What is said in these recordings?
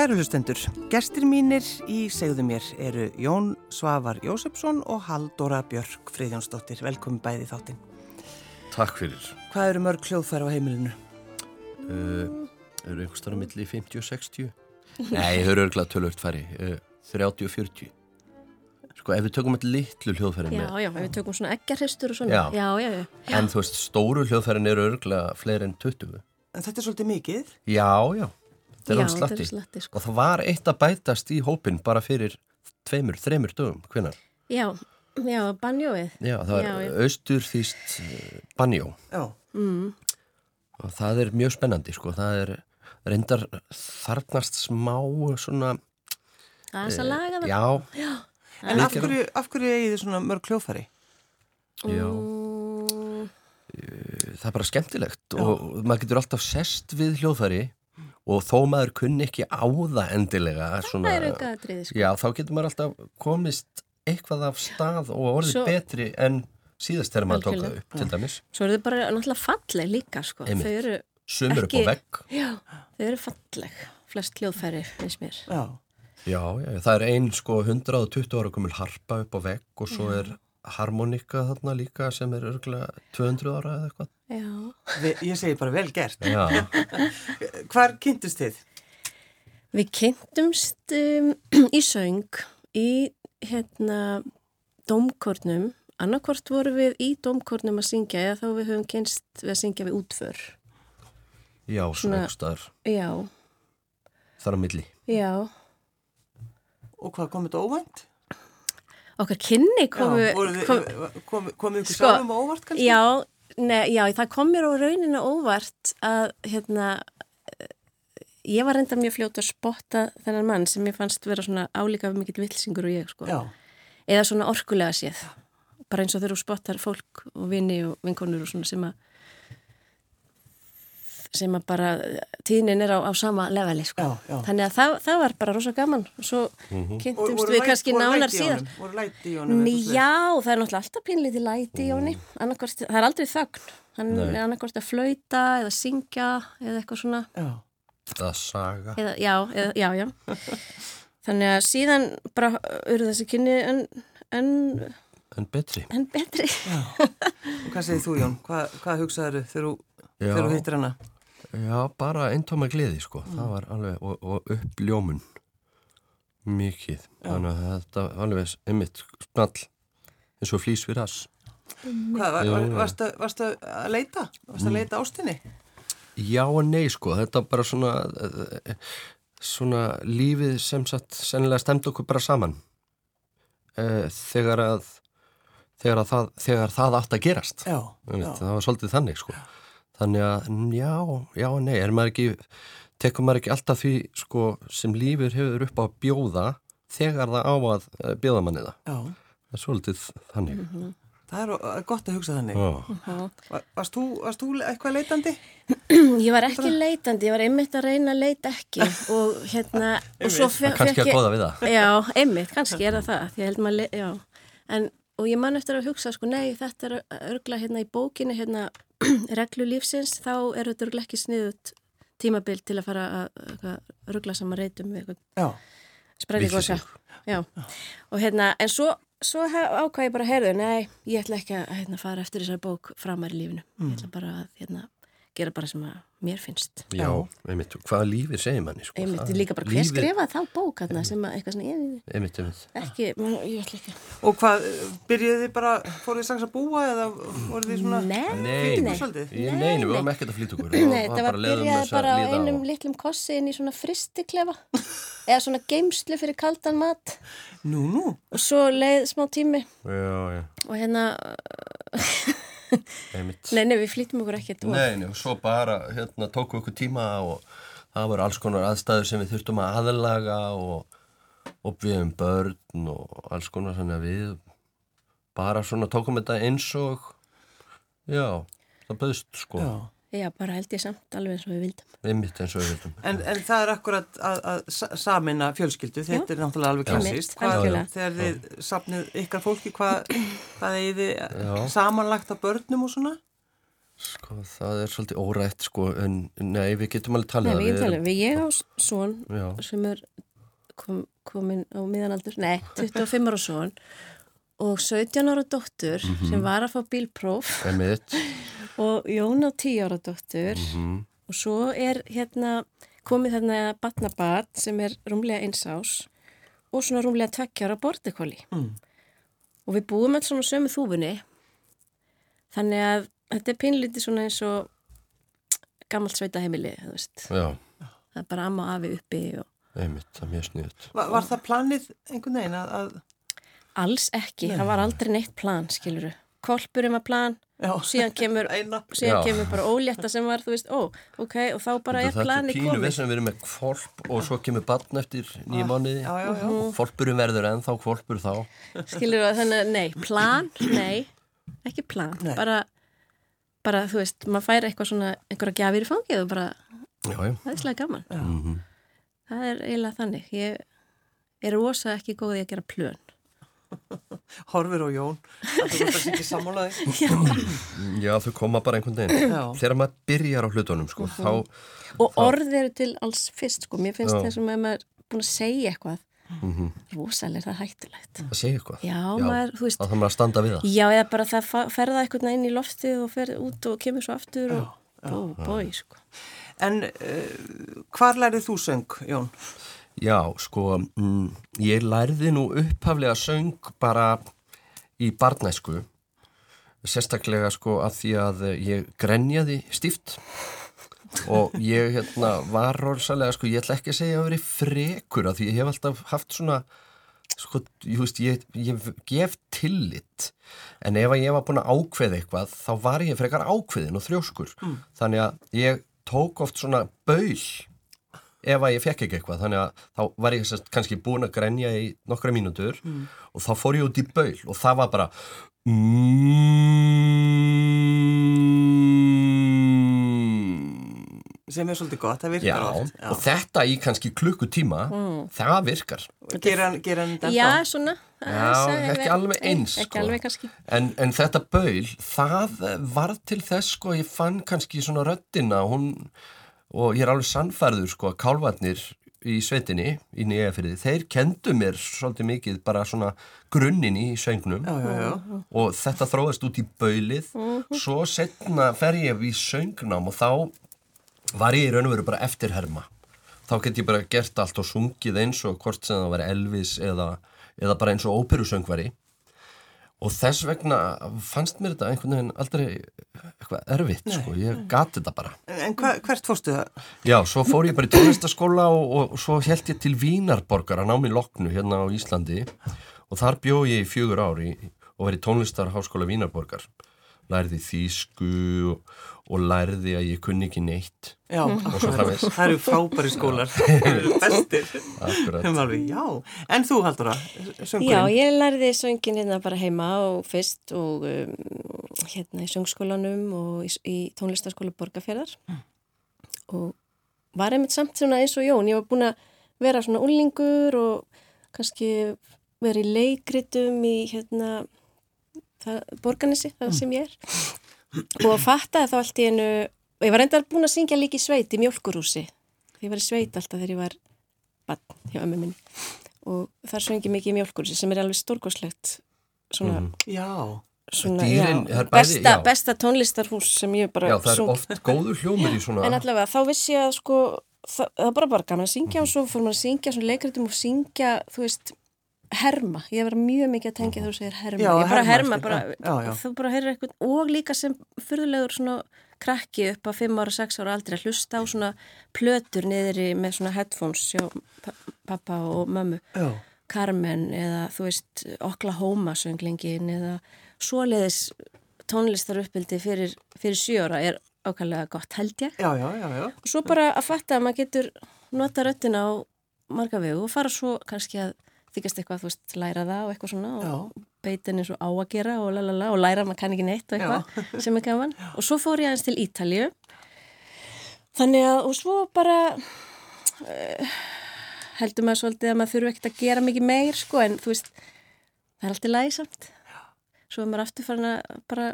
Kæru hlustendur, gestir mínir í segðu mér eru Jón Svavar Jósefsson og Haldóra Björk Friðjónsdóttir. Velkomin bæði þáttinn. Takk fyrir. Hvað eru mörg hljóðfæri á heimilinu? Uh, eru einhverstara milli 50 og 60? Nei, þau eru örglað tölvöld færi. Uh, 30 og 40. Sko, ef við tökum eitthvað litlu hljóðfæri Já, með. já, ef við tökum svona eggjarhristur og svona. Já. já, já. já. En þú veist, stóru hljóðfærin eru örglað fleiri en 20. En þetta er svolítið mikið. Já, já. Það er Já, slatti. þetta er slatti, sko. Og það var eitt að bætast í hópin bara fyrir tveimur, þreimur dögum. Hvenar? Já, já, banjóið. Já, það var Já, já. austur þýst banjó. Já, Mm. Og það er mjög spennandi, sko. Það er reyndar þarnast smá svona... Það er þess að laga það. Já, en af hverju, af hverju eigið þið svona mörg hljóðfæri? já. Mm, það er bara skemmtilegt og maður getur alltaf sest við hljóðfæri og þó maður kunni ekki á það endilega það er auka aðriði, sko. já, þá getur maður alltaf komist eitthvað af stað og orðið Svo- betri en síðast þegar maður tók það upp, til dæmis Svo eru þau bara náttúrulega falleg líka, sko. Þau eru, sumur upp á Ekki- vegg já, þau eru falleg. Flest hljóðfæri, veist mér. Já, já, já, það er ein sko 120 ára komul harpa upp á vegg og svo er harmonika þarna líka sem er örgulega 200 ára eða eitthvað Já. Vi, ég segi bara vel gert. já, Hvar kynntist þið? Við kynntumst um, í söng í hérna dómkornum. Annarkvort voru við í dómkornum að syngja eða þá við höfum kynst við að syngja við útför. já, einhverstaðar Já, þar á milli já. Og hvað komið þetta óvænt? Okkar kynni komu... já, voruð þið- kom, kom, komið ykkur Sko, sjálfum á óvart kannski? já, ne, já, það kom mér á rauninu óvart að hérna eh, ég var reynda mjög fljóta að spotta þennan mann sem ég fannst vera svona álíka mikill vilsingur og ég sko. Já, eða svona orkulega séð bara eins og þegar þú spottar fólk og vini og vinkonur og svona sem að sem að bara tíðnin er á, á sama leveli sko. Já, já. þannig að það, það var bara rosa gaman. Og svo kynntumst voru við læt- kannski nánar svoleiðis? já, það er náttúrulega alltaf pínlítið læti í Jóni Annarkvort, það er aldrei þögn. Hann Nei. er annarkvort að flauta eða syngja eða eitthvað svona. Já, það saga. Eða, já, eða, já, já. Þannig að síðan bara eru þessi kynni en, en, en betri. En betri. Og hvað segir þú Jón? Hvað, hvað hugsaður þegar þú hittir hana? Já, bara eintóma gleði sko, það var alveg, og, og uppljómun mikið, þannig að þetta var alveg einmitt snall eins og flýs við rass. Hvað, var, Já, var, já. varstu, varstu að leita? Varstu að leita ástinni? Já og nei sko, þetta bara svona, svona lífið sem sagt sennilega stemd okkur bara saman eh, þegar að, þegar að það, þegar það átt að gerast. Já, já. það var svolítið þannig sko þannig að mm, já, já nei er maður ekki, tekur maður ekki alltaf því sko sem lífur hefur upp á að bjóða þegar það á að eh, bjóða manni það, Já, það er svolítið þannig. Það er uh, gott að hugsa þannig. já, Var, varst, þú, varst þú eitthvað leitandi? Ég var ekki leitandi, ég var einmitt að reyna að leita ekki og hérna og svo fe- er kannski að goða við það. Já, einmitt, kannski er það það því ég held maður, já. En, og ég man eftir að hugsa, sko, nei, þetta er örgla hérna í bókinu, hérna reglu lífsins, þá er þetta örgla ekki sniðut tímabil til að fara að örgla saman reytum við. Vitleysingur. Já, og hérna, en svo, svo ákvað ég bara, heyrðu, nei, ég ætla ekki að hérna, fara eftir þessari bók framar í lífinu. Ég ætla bara að hérna, gera bara sem að mér finnst. já, einmitt, hvaða lífið segir manni sko, Einmitt, það- líka bara, hver lífið- skrifaði þá bók hérna, sem að eitthvað svona, ég, einmitt, einmitt. Ekki, ég ætla ekki. og hvað, byrjuðu þið bara, fóruð þið strax að búa eða voruð þið svona... Nei, Nei, nei. Ég, nei, við varum ekkert að flýta okkur. Nei, þetta var byrjaði bara á einum litlum kossi inn í svona fristiklefa eða svona geimslu fyrir kaldan mat. Nú, nú, og svo leið smá tími. Já, já, og hérna, nei, nei, við flýtum okkur ekkert Nei, nei, og svo bara hérna, tóku okkur tíma og það voru alls konar aðstæður sem við þurftum að aðlaga og, og við um börn og alls konar þannig að við bara svona tókum þetta eins og já, það böðst sko já. Já, bara held ég samt alveg eins og við vildum. Einmitt eins og við vildum. En, en það er akkurat að, að sa- sameina fjölskyldu, þetta er náttúrulega alveg klassíst. Þegar þið sapnið ykkar fólki, hvað, hvað er þið samanlagt af börnum og svona? Sko, það er svolítið órætt, sko, en nei, við getum alveg talið Nei, við getum talið, við ég á svon Já, sem er kom, komin á miðanaldur, nei, 25 ára svon og 17 ára dóttur sem var að fá bílpróf. Og Jón á 10 ára dóttur. Mm og svo er hérna komið þarna batnabat sem er rúmlega eins ás og svona rúmlega tvekkjára bortikóli Mm. og við búum alls svona sömu þúfunni. Þannig að þetta er pinlítið svona eins og gammalt sveita heimili, þú veist. Já, það er bara amma og afi uppi og emitt, það er mjög sniðut. Var, var það planið einhvern veginn að, að alls ekki, það var aldrei neitt plan, skiluru kolpurinn var plan, já, síðan kemur síðan kemur bara ólétta sem var, þú veist, ó, ok og þá bara er Þetta er pínu við komið. sem við erum með kvolp og svo kemur barn eftir nýja mánuði. Já, já. Og Kvolpurinn verður ennþá kvolpur þá. skilur þú þannig að nei, plan, nei ekki plan, Nei. bara bara, þú veist, maður fær eitthvað svona einhverja gjafir í fangið og bara Já, já. það er slega gaman, Mm það er eiginlega þannig. Ég er rosa ekki góð í að gera plön Horfir og Jón Það er það ekki sammálaði Já, þau koma bara einhvern veginn. Já. Þegar maður byrjar á hlutunum, sko, þá, og orð eru til alls fyrst, sko, mér finnst Já. þessum að maður er búin að segja eitthvað mm rosalega það er hættulegt það segir eitthvað. já, maður, þú veist Það þarf maður að standa við það. já, eða bara það ferða eitthvað inn í loftið og fer út og kemur svo aftur og bó, bói, sko En uh, hvar lærið þú söng, Jón? Já, sko, mm, ég lærði nú upphaflega söng bara í barnæsku, sérstaklega sko að því að ég grenjaði stíft og ég hérna var rosalega, sko, ég ætla ekki að segja að veri frekur að því ég hef alltaf haft svona, sko, ég veist, ég, ég gef tillit en ef að ég var búin að ákveða eitthvað þá var ég frekar ákveðin og þrjóskur. Þannig að ég tók oft svona baul ef að ég fekk ekki eitthvað þannig að þá var ég sest, kannski búin að grenja í nokkra mínútur og þá fór ég út í baul og það var bara mm, Sem er svolítið gott, það já, virkar oft og þetta í kannski klukkutíma það virkar. Ger hann, þetta? Já, svona. Já, ekki alveg eins, ekki sko. alveg kannski. En, en þetta baul, það var til þess sko, ég fann kannski svona röddina hún, og ég er alveg sannfærður sko að kálvarnir í sveitinni, í nýjafyrði, þeir kendu mér svolítið mikið bara svona grunnin í söngnum. Já, já, já. og þetta þróðast út í baulið. Svo setna fer ég í söngnám og þá var ég í raun og veru bara eftirherma. Þá get ég bara gert allt og sungið eins og hvort sem það var Elvis eða, eða bara eins og óperusöngvari og þess vegna fannst mér þetta einhvern veginn aldrei eitthvað erfitt sko, ég gati þetta bara. En hva, hvert fórstu það? Já, svo fór ég bara í tónlistaskóla og, og svo held ég til Vínarborgar að ná mér loknu hérna á Íslandi. Og þar bjó ég í fjögur ári og verið tónlistarháskóla Vínarborgar. Lærði þýsku og, og lærði að ég kunni ekki neitt. Já, það eru frábæri skólar. Það eru bestir. Akkurat. Alveg, Já, en þú Halldóra, söngurinn? Já, ég lærði söngin hérna bara heima og fyrst og um, hérna í söngskólanum og í, í tónlistarskóla Borgafjörðar og var einmitt samt svona eins og Jón, ég var búin að vera svona úlingur og kannski vera í leikritum í hérna það, Borganissi, það sem ég er og fattaði þá allt í einu og ég var reyndar búin að syngja líka í sveit í mjölkurúsi ég var í sveit alltaf þegar ég var bann hjá ömmu minni. Og þar söngi mikið í mjölkurúsi sem er alveg stórkoslegt svona, Já, svona Dýrin, já, bæði- besta, já. besta tónlistarhús sem ég bara Já, það er sung- oft góður hljómur í svona en allavega þá vissi ég að sko það, það var bara bara gaman að syngja og svo fór maður að syngja svona leikritum og syngja þú veist herma, ég var mjög mikið að tengja þú segir herma, Já, ég bara herma, herma sko, bara, já, já. þú bara heyrir eitthvað og líka sem fyrðulegur svona krakki upp á 5 ára, 6 ára aldrei að hlusta á svona plötur niður í með svona headphones hjá pa- pappa og mömmu. Já, Carmen eða þú veist Oklahoma sönglingin eða svoleiðis tónlistar uppbildi fyrir, fyrir sjóra er ákvæmlega gott held ég. Já, já, já, já. og svo bara að fatta að maður getur nota röttina á marga vegu og fara svo kannski að þykast eitthvað, þú veist, læra það og eitthvað svona og Já. beitin eins og á að gera og lalala og læra að maður kann ekki neitt og eitthvað sem er gaman. Og svo fór ég aðeins til Ítalju þannig að og svo bara uh, heldur maður svolítið að maður þurfi ekkert að gera mikið meir sko en þú veist það er alltaf lægisamt svo er maður aftur farin að bara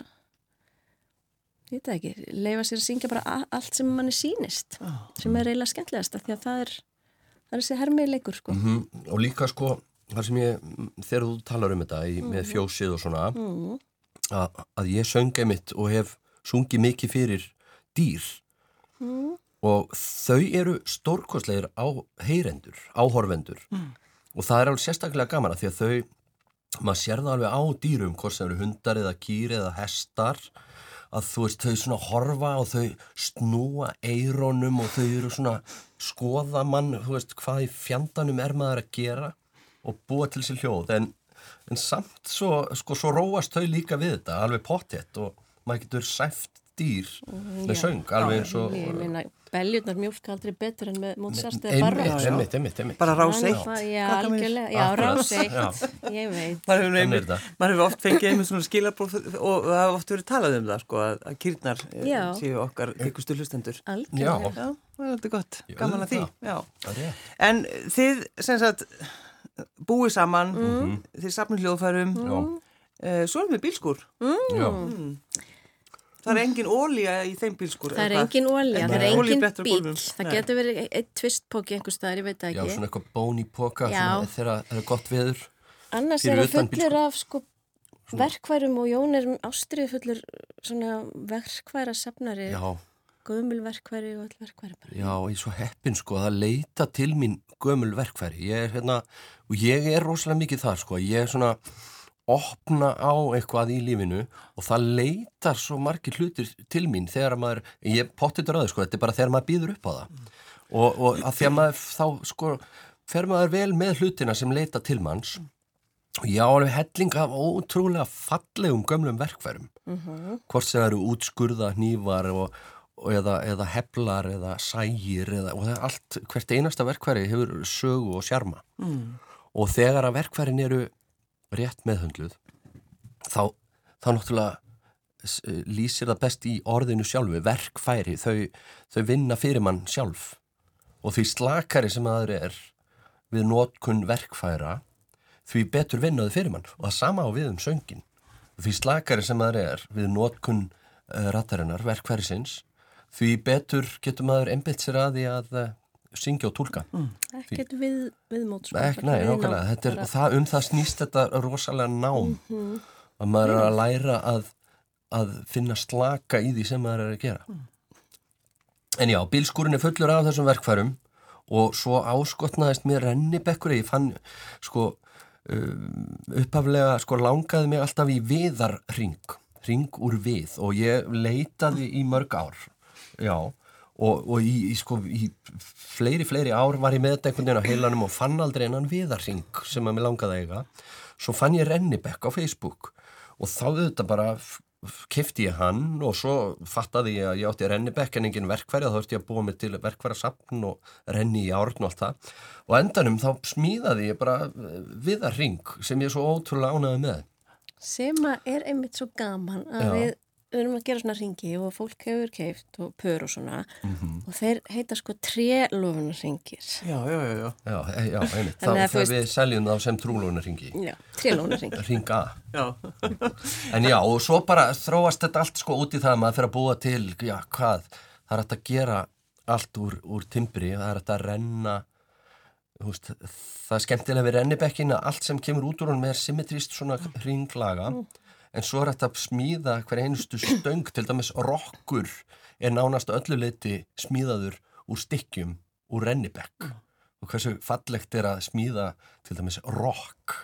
ég veit ekki, leifa sér að syngja bara allt sem manni sýnist sem er eiginlega skemmtilegast því að það er er þessi hermiðleikur sko. Mhm, og líka sko þar sem ég, þegar þú talar um þetta í, með fjósið og svona mm. að, að ég söngi mitt og hef sungið mikið fyrir dýr. Mm. og þau eru stórkostlegir á heyrendur, áhorfendur og það er alveg sérstaklega gaman að því að þau, maður sér það alveg á dýrum, hvort sem eru hundar eða kýr eða hestar að þú veist, þau svona horfa og þau snúa eironum og þau eru svona skoða mann, þú veist, hvað í fjandanum er maður að gera og búa til sér hljóð, en, en samt svo, sko, svo róast þau líka við þetta, alveg pottétt og maður getur sæft dýr með Já. söng, alveg eins og ég meina, beljurnar mjólka aldrei betur en með Mozart eða Barra sko. einmitt, einmitt, einmitt. Bara rás eitt. Já, algjörlega, já, rás eitt, ég veit. Maður hefur, oft fengið einmitt svona skilabróf og það hefur oft verið talað um það sko að, að kýrnar eh, séu okkar ykkurstu hlustendur. Algjörlega. Já. Já, það er þetta gott, gaman að því. En þið, sem sagt, búið saman, Mm. þið safnum hljóðfærum, uh, svo erum við bílskur. já, Það er engin ólíja í þeim bílskur. Það er engin En það er engin bíl. Það getur verið eitt tvistpóki einhver staðar, ég veit það já, ekki svona eitthvað bón í póka þegar það er gott veður. Annars er það fullur af sko verkværum og Jón er ástriðu fullur svona verkværa safnari, Já, gömul verkværi og all verkværi bara. já, ég er svo heppin sko, það leita til mín gömul verkfæri. Ég er hérna, og ég er rosalega mikið þar sko, ég er svona opna á eitthvað í lífinu og það leitar svo margir hlutir til mín þegar að maður, ég potið röðu sko, þetta er bara þegar maður býður upp á það. Og, og að því að maður þá sko fer maður vel með hlutina sem leita til manns. Og ég á alveg helling af ótrúlega fallegum gömlum verkfærum. Hvort sem eru útskurða hnífar og, og eða, eða heflar eða sægir eða, og það er allt, hvert einasta verkfæri hefur sögu og sjarma. Mm. og þegar að verkfærin eru rétt meðhundluð þá, þá náttúrulega eh, lýsir það best í orðinu sjálfu verkfæri, þau, þau vinna fyrir mann sjálf. Og því slakari sem aður er við notkun verkfæra því betur vinnaðu fyrir mann. Og það sama á við um söngin því slakari sem aður er við notkun uh, rattarinnar, verkfærisins því betur getur maður einbytt sér að því að uh, syngja og tólka Ekkert við, viðmót sko, Ek, nei, nákvæmlega, ná- þetta er, það, um það snýst þetta rosalega nám. Að maður er að læra að, að finna slaka í því sem maður er að gera. En já, bílskúrin er fullur af þessum verkfærum og svo áskotnaðist mér rennibekkur. Ég fann, sko um, upphaflega, sko langaði mig alltaf í viðarring ring úr við og ég leitaði í mörg ár. Já, og, og í, í, sko, í fleiri, fleiri ár var ég með þetta einhvern veginn á heilanum og fann aldrei enn viðarring sem að mér langaði að eiga. Svo fann ég Rennibekk á Facebook og þá auðvitað bara kefti ég hann og svo fattaði ég að ég átti Rennibekk en engin verkfæri þá þurfti ég að búa mig til verkfærasapn og renni í árn og allt það. Og endanum þá smíðaði ég bara viðarring sem ég svo ótrúlega ánæði með. Sem að er einmitt svo gaman að Já. við við erum að gera svona ringi og fólk hefur keift og pör og svona. Mhm. og þeir heita sko trélófunarringir Já, já, já, já. Já, e- já, einmitt, þá Þannig að þú þegar veist- við seljum þá sem trúlónarringi Já, trélófunarringir Ring A. Já. En já, og svo bara þróast þetta allt sko út í það að maður fyrir að búa til, já, hvað, það er að gera allt úr, úr timbri, það er að renna, þú veist, það er skemmtilega við rennibekkin að allt sem kemur út úr honum er symmetrist svona ringlaga, en svo er hægt að smíða hver einustu stöng, til dæmis rokkur er nánast að öllu leiti smíðaður úr stykkjum úr rennibekk. Og hversu fallegt er að smíða til dæmis rokk?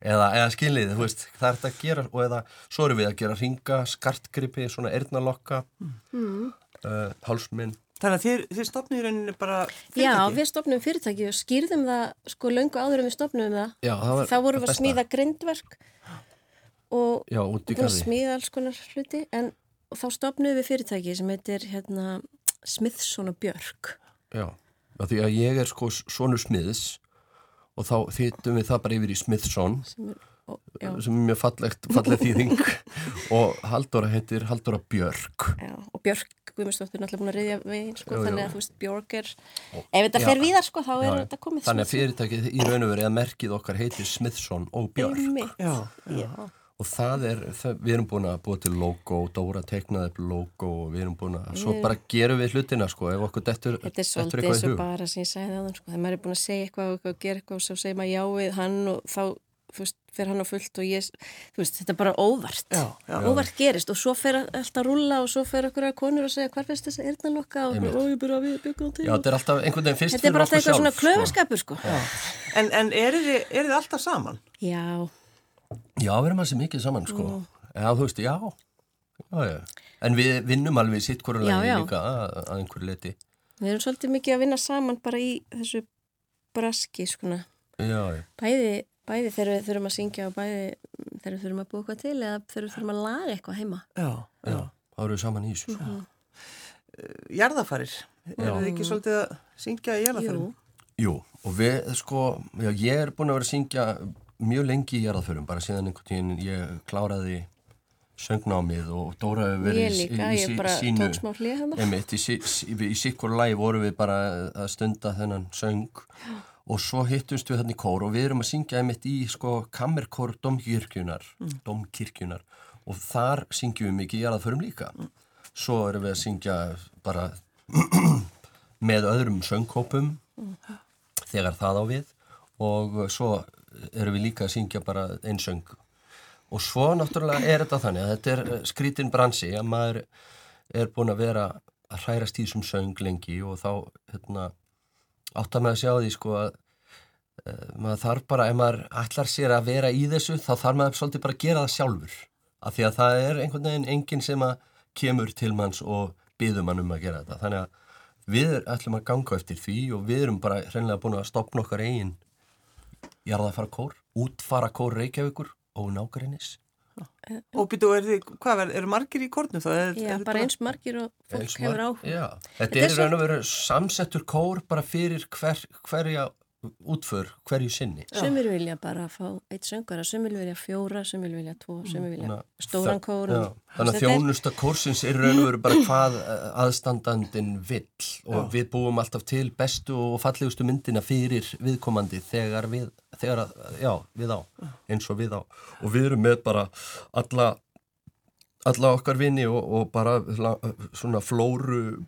Eða, eða skiljið, þú veist, það er þetta að gera og eða svo erum við að gera ringa, skartgripi, svona eyrnalokka mm. uh, hálsminn Þannig að þið, þið stopnið í rauninni bara Já, fyrirtæki? við stopnum fyrirtæki og skýrðum það sko löngu áður en við stopnum það. Já, það var þá vorum við að smíða grindverk og Já, út í búin að garði smíða alls konar hluti en þá stopnum við fyrirtæki sem heitir hérna Smithson og Björk Já, af því að ég er sko sonur smiðs og þá þýttum við það bara yfir í Smithson sem er, og, já, sem er mjög fallegt, falleg þýðing og Halldóra heitir Halldóra Björk já, og Björk Guðmundsdóttir er náttúrulega búin að reyðja veginn sko, jú. þannig að þú veist Björk er ef þetta Já. fer víðar sko þá er Já, þetta komið Þannig að Smithson. fyrirtækið í raun og verið að merkið okkar heitir Smithson og Björk. Já, Já. Og það er, það, við erum búin að búa til logo, Dóra teiknaði upp logo og við erum búin að, svo bara gerum við hlutina sko, ef okkur dettur, Þetta er svolítið eitthvað eins í og hug. bara sem ég sagði það, sko, þegar maður er búin að segja eitthvað og eitthvað og gera eitthvað og svo segir maður já við hann og þá, þú veist, fer hann á fullt og ég, þú veist, þetta er bara óvart. Já, já. Óvart gerist og svo fer alltaf að rúlla og svo fer okkur að konur og segja hvar finnst þess að eyrnalokka og ég byrja að við byggum til. Já, þetta er Já, við erum að sé mikið saman, sko. Já, þú veist, já. já, já. En við vinnum alveg sitt hverju lagi líka að, að einhverju leti. við erum svolítið mikið að vinna saman bara í þessu braski, já. Bæði, bæði þegar við þurfum að syngja og bæði þegar við þurfum að búa eitthvað til eða þegar við þurfum að laga eitthvað heima. Já, Já, þá erum við saman í þessu. sko. Jarðafarir, eru þið ekki svolítið að syngja í jarðafarum? Jú, Jú, og við, sko, já, ég er búin að vera að syngja mjög lengi í jarðaförum, bara síðan einhvern tíðin ég kláraði söngnámið og Dóra hefur verið hlið hann. Einmitt, í, sí- sí- í sikkur lagi vorum við bara að stunda þennan söng. Og svo hittumst við þannig kór og við erum að syngja einmitt í sko kammerkór domkirkjunar, domkirkjunar og þar syngjum við mikið í jarðaförum líka. Svo erum við að syngja bara með öðrum söngkópum þegar það á við. Og svo erum við líka að syngja bara einn söng. Og svo náttúrulega er þetta þannig að þetta er eh, skrítin bransi að maður er búin að vera að hrærast í þessum söng lengi og þá hérna, áttar með að sjá því sko að uh, maður þarf bara, ef maður ætlar sér að vera í þessu þá þarf maður svolítið bara að gera það sjálfur. Af því að það er einhvern veginn enginn sem að kemur til manns og byður mann um að gera þetta. Þannig að við ætlum að ganga eftir því og við erum bara hreinlega búin að stopna okkar eigin jarðafara kór, útfara kór Reykjavíkur og nágrinnis Og býtu, er þið, hvað eru margir í kórnu þá? Er, Já, er bara eins margir og fólk Eins hefur áhuga. Já, þetta Þetta er í raun og veru samsettur kór bara fyrir hver, hverja útför, hverju sinni. Sumir vilja bara fá eitt söngara, sumir vilja fjóra, sumir vilja tvo, sumir vilja stóran kór. Já, og- Þannig að þjónusta kórsins er í raun og veru bara hvað eh, aðstandandin vill og við búum alltaf til bestu og fallegustu myndina fyrir viðkomandi þegar við, þegar að, já, við á, eins og við á. Og við erum með bara alla, alla okkar vini og, og bara svona flóru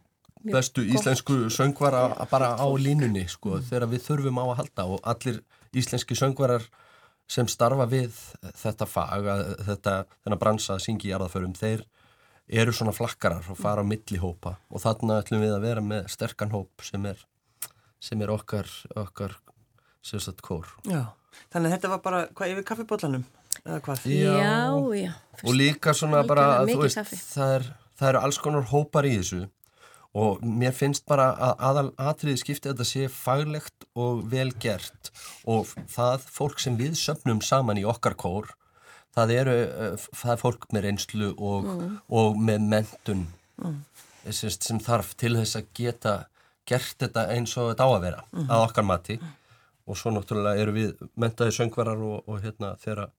bestu íslensku söngvara bara á línunni sko þegar við þurfum á að halda. Og allir íslenski söngvarar sem starfa við þetta fag, þetta, þennan bransa að syngja í jarðaförum, þeir eru svona flakkarar og fara á millihópa. Og þarna ætlum við að vera með sterkan hóp sem er, sem er okkar, okkar sérstætt kór. Já, þannig að þetta var bara, hvað, yfir kaffibóllanum? Eða hvað? Já, já. og líka svona bara að veist, það, er, það eru alls konar hópar í þessu og mér finnst bara að aðal atriði skipti að þetta sé faglegt og vel gert og það fólk sem við söfnum saman í okkar kór það eru, eh, það er fólk með reynslu og, og með mentun sem, sem þarf til þess að geta gert þetta eins og þetta á að vera að okkar mati og svo náttúrulega eru við mentaði söngvarar og, og hérna þegar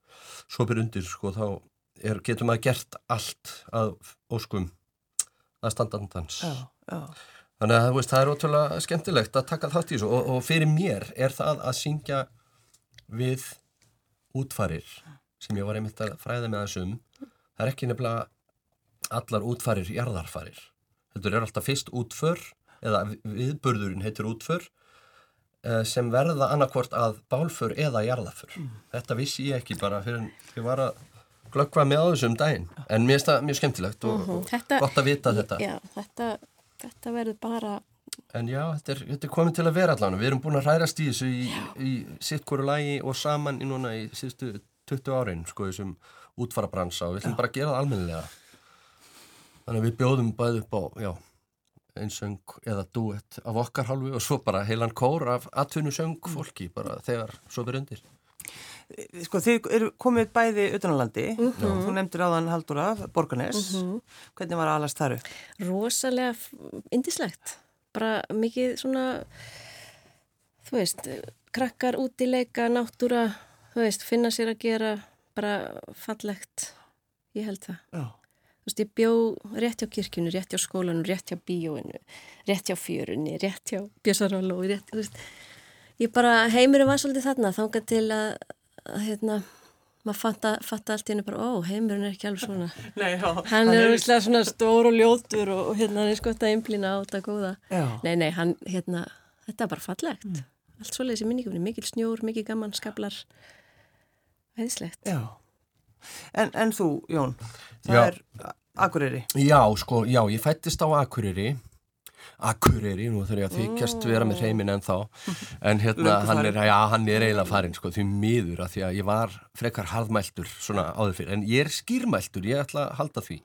svo byrjum undir sko þá er, getum maður gert allt að óskum að standandans Já, já. þannig að veist, það er ótrúlega skemmtilegt að taka þátt í þessu og, og fyrir mér er það að syngja við útfarir sem ég var einmitt að fræða með þessum það er ekki nefnilega allar útfarir jarðarfarir þetta er alltaf fyrst útför eða viðburðurinn heitir útför sem verða annarkvort að bálför eða jarðaför þetta vissi ég ekki bara fyrir en ég var að glöggva með á þessu um daginn. En mér finnst það mjög skemmtilegt og, og Þetta- gott að vita þetta. Já, þetta, þetta verður bara, En já, þetta er, þetta er komið til að vera allan við erum búin að hrærast í þessu í, í sitt hverju lagi og saman í núna í síðustu 20 árin, sko, þessum útfarabransa og við ætlum bara að gera það almennilega. Þannig að við bjóðum bæði upp á, já einsöng eða duett af okkar hálfu og svo bara heilan kór af atvinnusöng fólki bara þegar svo verður undir Sko, þið eru komið bæði utanálandi, þú nefndir áðan Halldóra, Borganes, hvernig var alast þar upp? rosalega indislegt. Bara mikið svona, þú veist, krakkar út í leika, náttúra, þú veist, finna sér að gera, bara fallegt. Ég held það. Já. Þú veist, ég bjó rétt hjá kirkjunu, rétt hjá skólanum, rétt hjá bíóinu, rétt hjá fjörunni, rétt hjá bjössarólu og rétt, þú veist, ég bara, heimurinn var svolítið þarna, þangað til að, að hérna, maður fatta, fatta allt í henni bara, ó, heimurinn er ekki alveg svona. Nei, já. Hann er úrslega svona stór og ljótur og, og hérna hann er skott að einblýna á þetta góða. Já. Nei, nei, hann, hérna, þetta er bara fallegt. Allt svoleiðis í minningunni, mikil snjór, mikil gaman, skablar, æðislegt. Já. En, en þú, Jón, það Já. er Akureyri. Já, sko, já, ég fættist á Akureyri. Akureyri, nú þurf ég að þykjast vera með hreimin en þá en hérna, hann er, já, hann er eiginlega farin sko, því miður að því að ég var frekar harðmæltur svona áður fyrir, en ég er skýrmæltur ég ætla að halda því.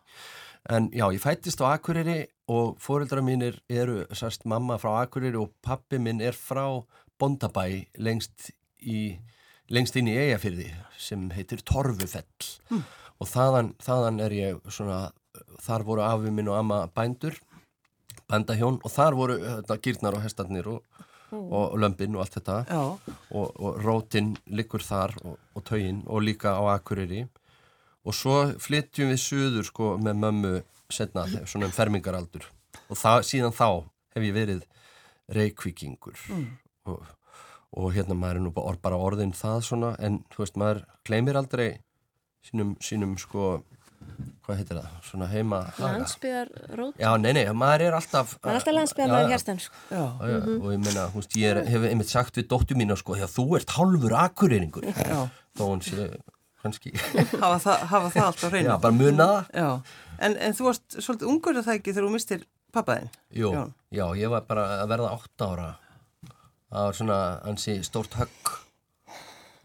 En já, ég fættist á Akureyri og fóreldra mínir eru, sérst, mamma frá Akureyri og pappi minn er frá Bondabæ lengst í lengst inn í Eyjafyrði sem heitir Torfufell. Og þaðan, þaðan er ég svona, þar voru afi minn og amma bændur bændahjón og þar voru þetta, gýrnar og hestarnir og, og lömbin og allt þetta. Og, og rótin liggur þar og, og taugin og líka á Akureyri. Og svo flytjum við suður sko með mömmu setna, svona um fermingaraldur. Og það, síðan þá hef ég verið reykvíkingur. Og, og hérna maður er nú bara, bara orðin það svona en þú veist maður gleymir aldrei sínum, sínum sko hvað heitir það, svona heima haga. Landsbyðar rót, Já, nei, nei, maður er alltaf það er alltaf landsbyðar Já, maður já. hérstan, sko. Já. Já, já, og ég meina, þú veist, ég er, hef einmitt sagt við dóttu mína, sko, því að þú ert hálfur akureyringur, Já. þó hún sé kannski, Hafa það, hafa það alltaf hreinu. já, bara muna það Já. En, en þú varst svolítið ungur að það ekki þegar þú mistir pappaðinn. Jú, Jón. já, ég var bara að verða átta ára það var svona ansi stórt högg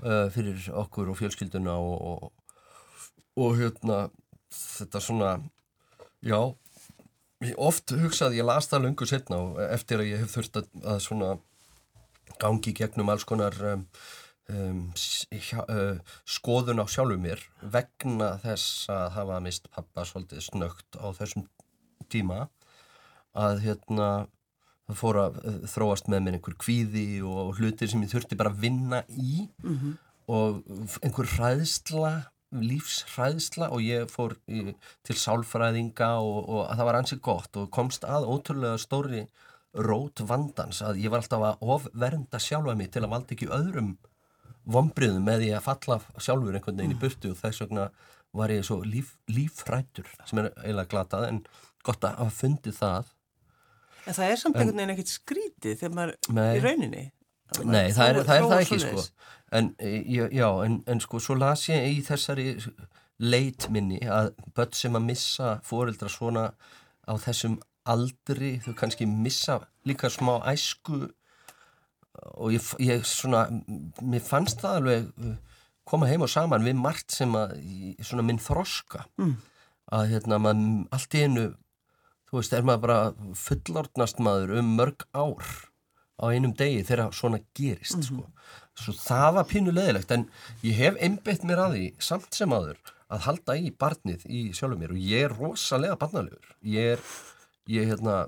uh, fyrir okkur og fjölskylduna og, og, og hérna þetta svona já, oft hugsaði ég las það löngu setna og eftir að ég hef þurft að, að svona gangi gegnum alls konar um, um, hjá, uh, skoðun á sjálfu mér vegna þess að hafa mist pappa svolítið snögt á þessum tíma að hérna fór að uh, þróast með mér einhver kvíði og hlutir sem ég þurfti bara að vinna í og einhver hræðsla lífshræðsla og ég fór í, til sálfræðinga og, og að það var ansi gott og komst að ótrúlega stóri rót vandans að ég var alltaf að ofvernda sjálfa mig til að valda ekki öðrum vombriðum með því að falla sjálfur einhvern veginn í burtu og þess vegna var ég svo líf, lífrættur sem er eiginlega glatað en gott að hafa fundið það En það er samt einhvern veginn ekkert skrítið þegar maður Nei. í rauninni. Nei, maður það er það, er það ekki sko en, e, já, en, en sko svo las ég í þessari leit minni að börn sem að missa fóreldra svona á þessum aldri þau kannski missa líka smá æsku og ég, ég svona mér fannst það alveg uh, koma heim og saman við margt sem að svona minn þroska mm. að hérna maður allt í einu þú veist, er maður bara fullorðnast maður um mörg ár á einum degi þegar svona gerist sko. svo það var pínu leðilegt en ég hef einbeitt mér að því samt sem aður að halda í barnið í sjálfum mér og ég er rosalega barnalegur. Ég er, ég hérna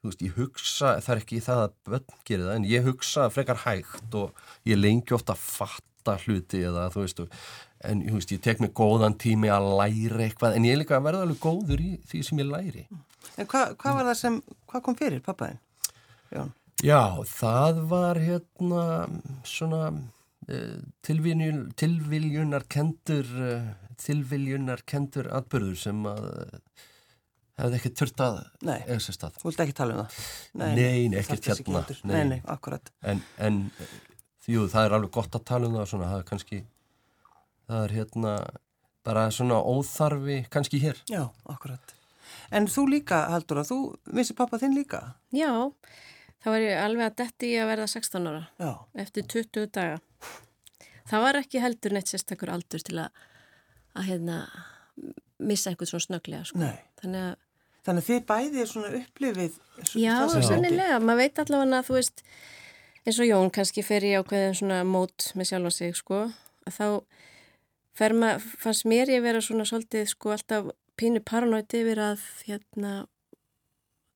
þú veist, ég hugsa, það er ekki það að börn gerir það, en ég hugsa frekar hægt og ég lengi ofta að fatta hluti eða þú veist en þú veist, ég tek mig góðan tími að læra eitthvað, en ég er líka að verða alveg góður í því sem ég læri En hvað hva var það sem, hvað kom fyrir pappaðinn? Jón. Já, það var hérna svona tilviljun, tilviljunar kendur tilviljunar kendur atbyrður sem að uh, hefði ekki þurft að eiga sér stað. Þú vilt ekki tala um það? Nei, nei, ekkert hérna. Nei. Nei, akkurat. En, en jú, það er alveg gott að tala um það svona, það er kannski það er hérna bara svona óþarfi kannski hér. Já, akkurat. En þú líka, Haldur, að þú missi pappa þinn líka? Já, þá var ég alveg að detti að verða 16 ára Já. eftir 20 daga. Það var ekki heldur neitt sérstakur aldur til að, að hérna, missa einhvern svona snögglega. Sko. Þannig að, Þannig að þið bæðið er svona upplifið já, sennilega, maður veit allavega að þú veist, eins og Jón kannski fer í ákveðin svona mót með sjálfa sig, sko, að þá fer maður, fannst mér ég vera svona svolítið, sko, alltaf pínu paranoid yfir að, hérna,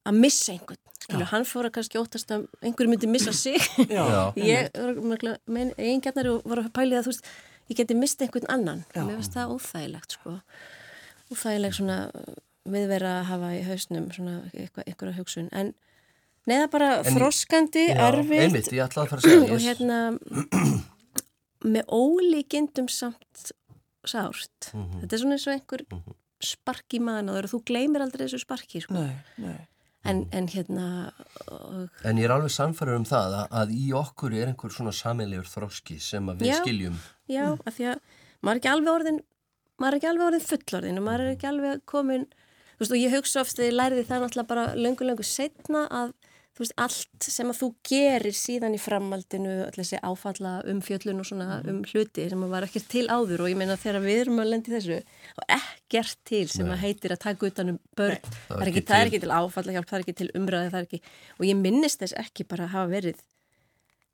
að missa einhvern. Skilur, hann fór að kannski óttast að einhverju myndi missa sig. Já. ég mein, eigingjarnar var að pæli að þú veist ég geti mist einhvern annan Já. mér finnst það óþægilegt sko óþægilegt svona viðvera að hafa í hausnum svona eitthvað hugsun en neða bara En- þroskandi, Já, erfitt Einmitt, og hérna með ólíkindum samt sárt. Mhm. Þetta er svona eins og einhver spark í maður og þú gleymir aldrei þessu sparki, sko. Nei, nei. En, en hérna, og, En ég er alveg samfæður um það að, að í okkur er einhver svona samilegur þroski sem að við Já. skiljum. já, af því að maður er ekki alveg orðin, maður er ekki alveg orðin fullorðin og maður er ekki alveg komin, þú veist, og ég hugsa ofst þegar ég lærði það náttúrulega bara löngu, löngu setna að þú veist, allt sem að þú gerir síðan í framhaldinu, allir þessi áfalla um fjöllun og svona um hluti sem að var ekkert til áður og ég meina þegar við erum að lendi þessu og ekkert til sem að heitir að taka utan um börn, það, er ekki, það er ekki til áfalla hjálp, það er ekki til umræði, það er ekki og ég minnist þess ekki bara að hafa verið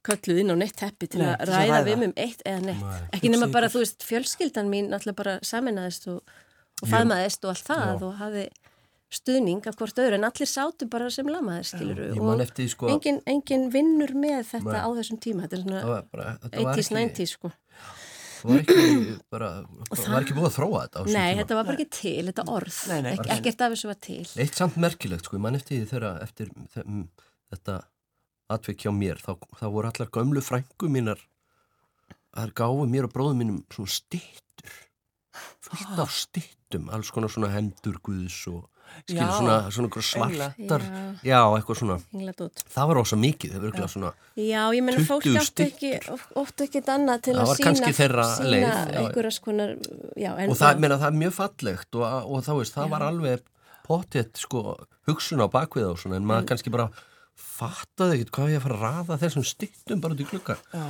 kölluð inn á neitt teppi til Nei, að ræða ræða. við um eitt eða neitt. Nei, ekki nema bara, þú veist, fjölskyldan mín alltaf bara saminaðist og, og faðmaðist og allt það og hafi stuðning af hvort öðru en allir sátu bara sem lamaðir skiluru og sko- engin, engin vinnur með þetta Nei. á þessum tíma þetta er Það svona var bara, þetta var 80s, ekki, 90s sko. það var ekki, bara, það var ekki búið að þróa þetta Nei, tíma. þetta var bara ekki til, þetta orð. Nei, nei, Ek, bara- ekkert af þessu var til. Eitt samt merkilegt, sko, ég man eftir því þegar eftir þeim, þetta atvik hjá mér, þá, þá voru allar gömlu frængu mínar að gáfu mér og bróðum mínum svona stittur fullt af stittum, alls konar svona hendur guðs og skilur Já, svona, svona svartar engla. já, eitthvað svona, Engladót. það var ósa mikið það svona, Já, ég meina 20 fólk átti ekki oft ekki annað til Það að sína, sína leið, já. einhverjas konar já, en og það, meina, það er mjög fallegt og, og þá veist, það var alveg pottet sko, hugsun á bakvið og svona, en maður kannski bara fattaði ekkert hvað ég að fara að raða þessum stittum bara út í klukka Já.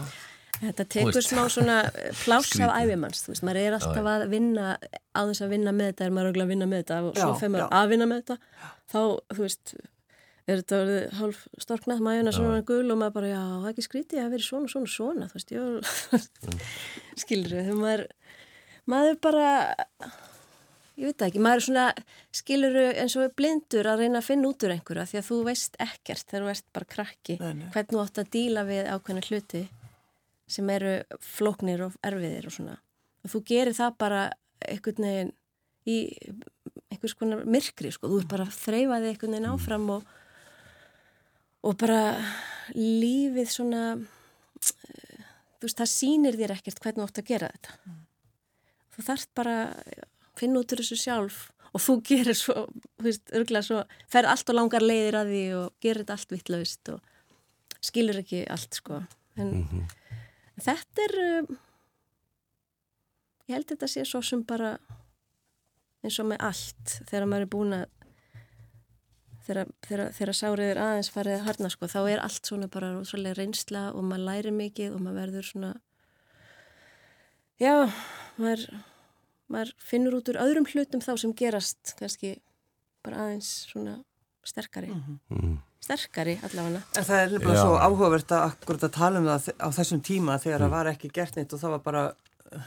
Þetta tekur smá svona pláss af æfimanns, þú veist, maður er alltaf að vinna á þess að vinna með þetta, er maður að vinna með þetta og svo fer maður að vinna með þetta þá, þú veist er þetta orðið hálf storknað mæjuna svona gul og maður bara, já, það er ekki skrítið að vera svona, svona, svona, þú veist, já skilur þegar maður maður bara ég veit ekki, maður er svona skilur eins og blindur að reyna að finna út úr einhverja því að þú veist ekkert þegar þú ert bara krakki Nei, nei. hvernig þú átt að díla við ákveðna hluti sem eru flóknir og erfiðir og svona. Og þú gerir það bara einhvern veginn í einhvers konar myrkri sko, þú er bara að þreyfa þig einhvern veginn áfram og og bara lífið svona eh, þú veist, það sýnir þér ekkert hvernig þú átt að gera þetta. Þú þarft bara að finna út úr þessu sjálf og þú gerir svo, þú veist, örgulega svo fer allt og langar leiðir að því og gerir þetta allt vittlaust og skilur ekki allt sko. En þetta er um, ég held þetta sé svo sem bara eins og með allt þegar maður er búin að þegar, þegar, þegar sárið er aðeins farið að harna sko, þá er allt svona bara rosalega reynsla og maður læri mikið og maður verður svona já, maður maður finnur út úr öðrum hlutum þá sem gerast kannski bara aðeins svona sterkari mm. Sterkari allavega. En það er nefnilega Já. svo áhugavert að akkurat að tala um það á þessum tíma þegar Mm. það var ekki gert neitt og það var bara,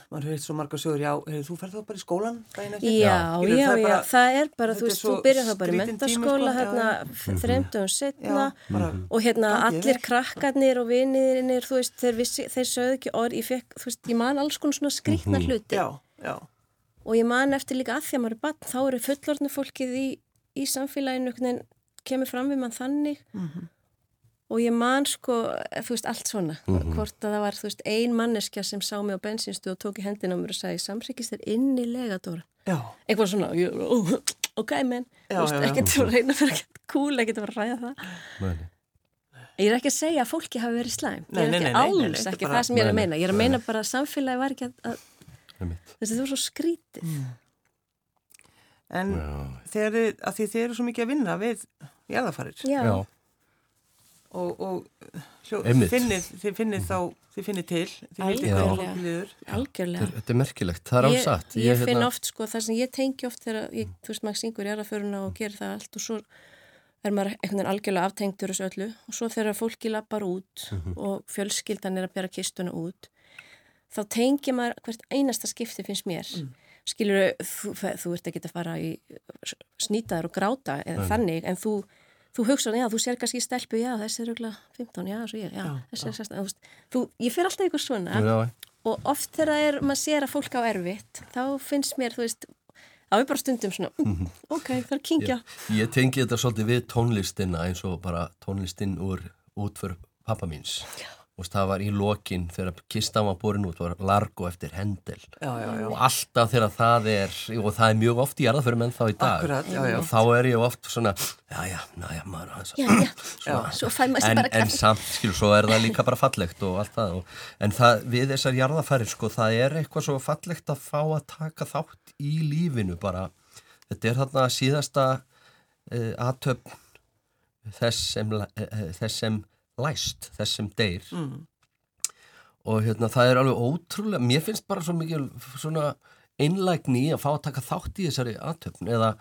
maður hefði svo marga sögur, já, hefur þú ferð þá bara í skólan daginn eftir? Já, Skilur, já, það er já, bara- það er bara, þú veist, þú byrjar það bara í mentaskóla sko, hérna já, þreymdugum setna Já, bara, og hérna allir krakkarnir og vinirnir, þú veist, þeir, vissi, þeir sögðu ekki orð, ég fekk, þú veist, ég man alls konar svona skrítna hluti. Já, já, og ég man eftir líka að því að maður er bann, þá eru fullorðnu fólkið í, í samfélaginu, kemur fram við mann þannig Mhm. og ég man sko, þú veist, allt svona. Hvort að það var, þú veist, ein manneskja sem sá mig á bensinstu og tók í hendina á mér og sagði, samsryggist þér innilega, Dóra já, eitthvað svona, ég, ó, ok menn þú veist, ekkert að reyna fyrir ekkert cool, ekkert að fara að ræða það. Meni. ég er ekki að segja að fólki hafi verið slæm. Nei, ég er ekki nei, nei, alls er ekki bara- það sem ég er að meina. Ég er að meina bara að samfélagi var ekki að, að þessi þú var svo skrítið. Mm. En þið, að því þið eru svo mikið að vinna við Já. og, og hljó, finnið, þið finnið þá, þið finnið til, þið vitið hvað Algjörlega. fólk líður. algjörlega Þetta er merkilegt, það er alls ég, ég finn hérna- oft sko það sem ég tengi oft þegar ég, þú veist maður syngur jarðaföruna og gerir það allt og svo er maður einhvern veginn algjörlega aftengtur þessu öllu og svo þegar fólki lappar út Mhm. og fjölskyldan er að bera kistuna út þá tengi maður hvert einasta skipti finnst mér mm. Skilur þú, þú ert ekki að fara í snýtaður og gráta eða þannig en þú, þú hugsa, já þú sér kannski stelpu, já þessi er auðvitað 15, já svo ég, já, Já, þessi er 16 þú, ég fyrir alltaf eitthvað svona Já, og oft þegar er, maður sér að fólk á erfitt þá finnst mér, þú veist á ég bara stundum svona, mm, ok, það er kingja ég, ég tengi þetta svolítið við tónlistina eins og bara tónlistin úr útför pappa míns og það var í lokin þegar kistan var borin út, var Largo eftir Hendel Já, já, já. og alltaf þegar það er og það er mjög oft í jarðaförum en þá í dag. Akkurat, já, já. og þá er ég oft svona já, já, já, maður en, en kaffi. samt, skilur, svo er það líka bara fallegt og allt það. Og, en það, við þessar jarðafærir, sko, það er eitthvað svo fallegt að fá að taka þátt í lífinu bara, þetta er þarna síðasta uh, aðtöfn þess sem, uh, þess sem læst, þess sem deyr. Mm. og hérna það er alveg ótrúlega, mér finnst bara svo mikil svona einlægni að fá að taka þátt í þessari aðtöfn eða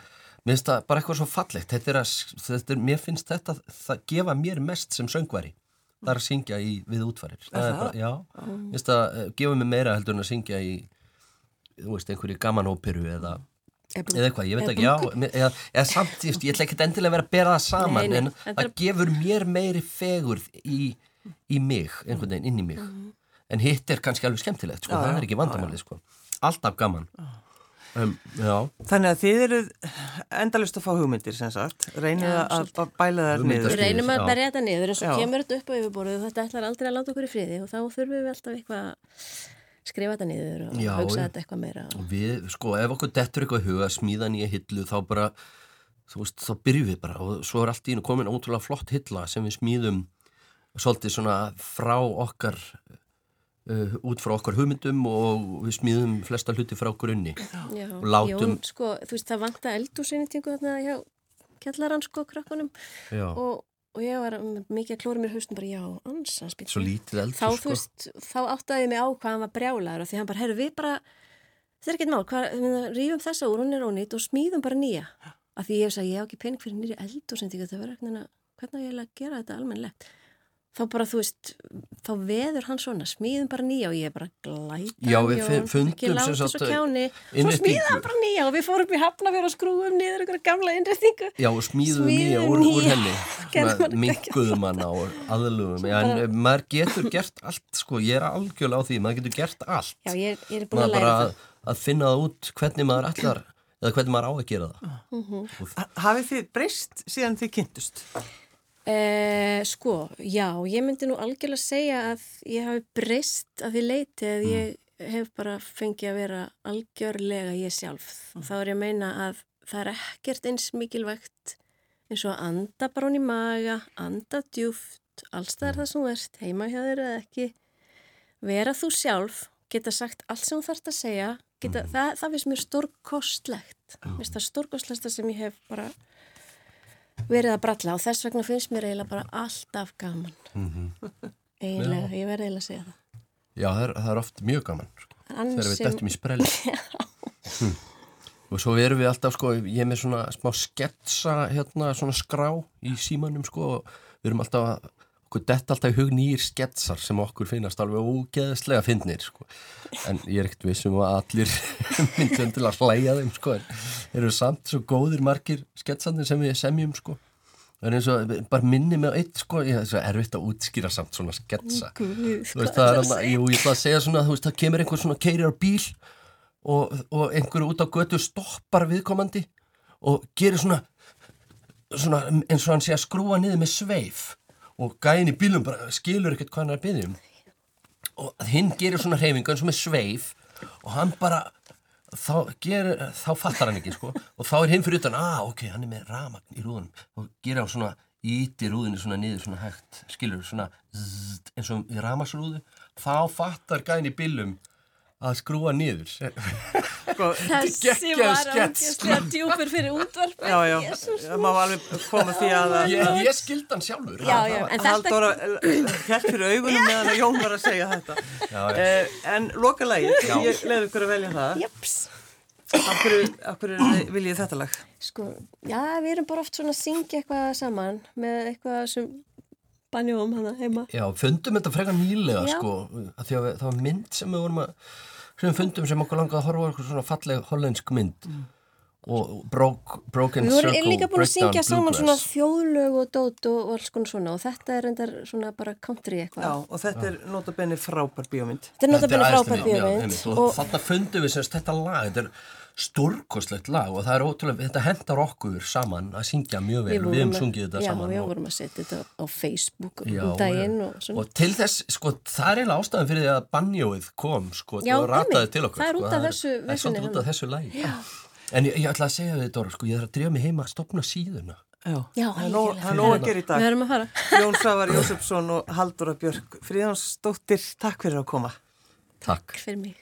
mér finnst það bara eitthvað svo fallegt. Þetta er að, þetta er, mér finnst þetta það gefa mér mest sem söngvari það er að syngja í, við útfarir. Það er bara, já, mér finnst það eh, gefa mér meira heldur en að syngja í þú veist, einhverju gamanóperu eða eða eitthvað, ég veit ekki, já eða, eða samt, ég, ætla ekki endilega að vera að bera það saman Nei, nei, en það er- gefur mér meiri fegurð í, í mig, einhvern veginn, inn í mig. En hitt er kannski alveg skemmtilegt sko, Já, það er ekki vandamálið sko. alltaf gaman. Um, Þannig að þið eruð endalust að fá hugmyndir sem sagt, reynið Já, að, að bæla Hugmyndasmíð. niður. Við reynum að berja þetta niður en svo Já. kemur þetta upp á yfirborðu og þetta ætlar aldrei að láta okkur í friði og þá þurfum við alltaf eitthvað að skrifa þetta niður og Já, hugsa já. þetta eitthvað meira. og við, sko, ef okkur dettur eitthvað í huga, smíða nýja hillu þá bara, þú veist, þá byrjum við bara og svo er allt í einu komin ótrúlega flott hilla sem við smíðum svolítið svona frá okkar uh, út frá okkar hugmyndum og við smíðum flesta hluti frá grunni Já, og látum- Jón, sko, þú veist, það vanta eldúsinnitingu þarna hjá kjallarann, sko, krakkunum já, og, og ég var mikið að klóra mér haustum bara, já, ansans, svo lítið eldur Þá, þú sko. veist, þá áttaði ég mig á hvað hann var brjálaður og því hann bara, herru, við bara, þetta er ekkert mál, rífum þessa úr, hún er ónýtt og smíðum bara nýja. Af því ég hef sagt, ég hef ekki pening fyrir nýri eldúsinnitingu, það verður hvernig á ég eiginlega að gera þetta almennlegt. Þá bara, þú veist, þá veður hann svona, smíðum bara nýja og ég er bara glæta. Já, við fundum ekki sem láta sagt, svo kjáni. Svo hann bara nýja og við fórum upp í hafnafjör og skrúum niður einhverja gamla innréttingu. Já, og smíðum Smíðum nýja úr, úr henni hann minguðum hana og aðlugum en bara- maður getur gert allt sko, ég er algjörlega á því, maður getur gert allt Já, ég, ég er búin maður að læra bara það. að, að finna það út hvernig maður ætlar eða hvernig maður á að gera það Mhm. Ha- Hafið þið breyst síðan þið kynntust? Eh, sko, já, ég myndi nú algjörlega segja að ég hafi breyst að því leiti að ég hef bara fengið að vera algjörlega ég sjálf. Þá er ég að meina að það er ekkert eins mikilvægt eins og að anda bara hún í maga, anda djúft, allstað er það sem þú ert, heima hjá þér eða ekki, vera þú sjálf, geta sagt allt sem þú þarfst að segja, geta, það, það finnst mér stórkostlegt, finnst það stórkostlegt sem ég hef bara verið að bralla og þess vegna finnst mér eiginlega bara alltaf gaman. Eiginlega, ég verði eiginlega að segja það. Já, það er, það er oft mjög gaman sko, þegar við dettum í sprelli. Hm. og svo erum við alltaf sko, ég er með svona smá sketsa hérna, svona skrá í símanum sko, og við erum alltaf að okkur dett alltaf í hug nýjir sketsar sem okkur finnast alveg ógeðslega fyndnir sko. en ég er ekkert vissum að allir myndum til að hlæja þeim sko, en eru samt svo góðir margir sketsarnir sem við semjum sko. Er eins og, bara minni með eitt sko, ég er svo erfitt að útskýra samt svona sketsa. Veist, það er að jú, ég ætla að segja svona, veist, það kemur einhver svona keirir á bíl og, og einhver út á götu stoppar viðkomandi og gerir svona, svona eins og hann sé að skrúa niður með sveif og gæin í bílum bara skilur ekkert hvað hann er að byggja um. Og hinn gerir svona hreyfingu eins og með sveif og hann bara þá, gerir, þá fattar hann ekki sko. Og þá er hinn fyrir utan, ah ok, hann er með ramagn í rúðunum. Og gerir hann svona íti rúðinu svona niður svona hægt skilur svona zzzt, eins og í ramagsrúðu þá fattar gæin í bílum að skrúa niður Sko, Þessi var ákveðslega djúpur fyrir útvarp já, já, það má alveg koma því að ég, ég skildi hann sjálfur Já, já, en þetta hér fyrir augunum meðan að Jón var að segja þetta. Já, já. Eh, en loka lagið, ég leiði ykkur að velja það. Jeps. Af hverju, af hverju viljið þetta lag? Sko, já, við erum bara oft svona að syngja eitthvað saman með eitthvað sem banjum hana heima. Já, fundum þetta frekar nýlega Já. sko, að því að það var mynd sem við vorum að við fundum sem okkur langaði að horfa eitthvað svona falleg hollensk mynd og broke, Broken Við Circle vorum líka búin að syngja saman svona þjóðlög og dót og, og alls konar svona og þetta er endar svona bara country Já, eitthvað. og þetta er notabenni frábær bíómynd. Þetta er notabene frábær mynd, já, bíómynd og, og þarna fundum við semst þetta lag þetta er stórkostlegt lag og það er ótrúlega, þetta hendar okkur saman að syngja mjög vel og við hefum sungið þetta já, saman Já, og, við vorum að setja þetta á Facebook Já, um daginn já. og svona. og til þess, sko, það er eiginlega ástæðan fyrir því að banjóið kom, sko, Já, og rataði til okkur Það er sko, út af þessu það er svolítið út af hann. þessu lagi en ég, ég ætla að segja við Dóra, sko, ég þarf að drífa mig heima að stopna síðuna Já, Já, það er nóg- að gera í Við dag. erum að fara. Jón Svavar Jósefsson og Halldóra Björk Fríðansdóttir, takk fyrir að koma. Takk Fyrir mig.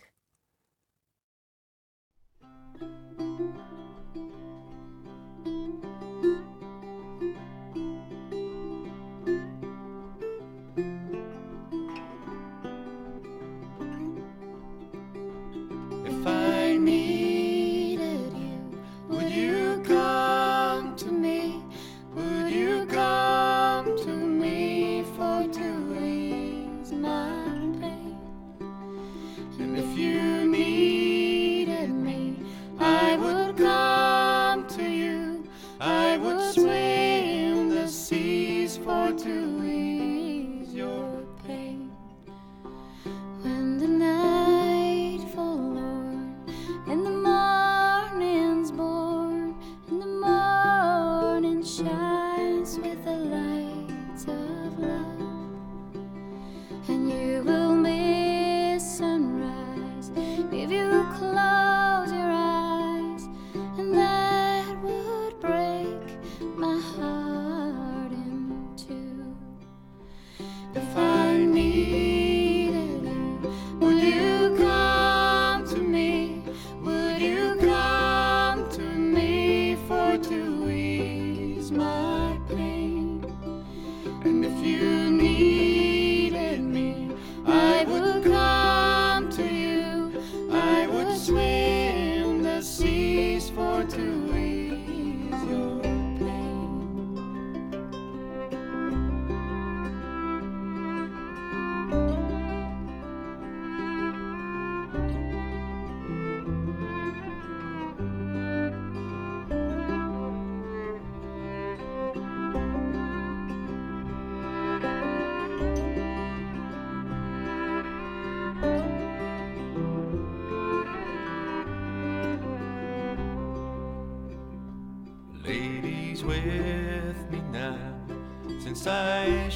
在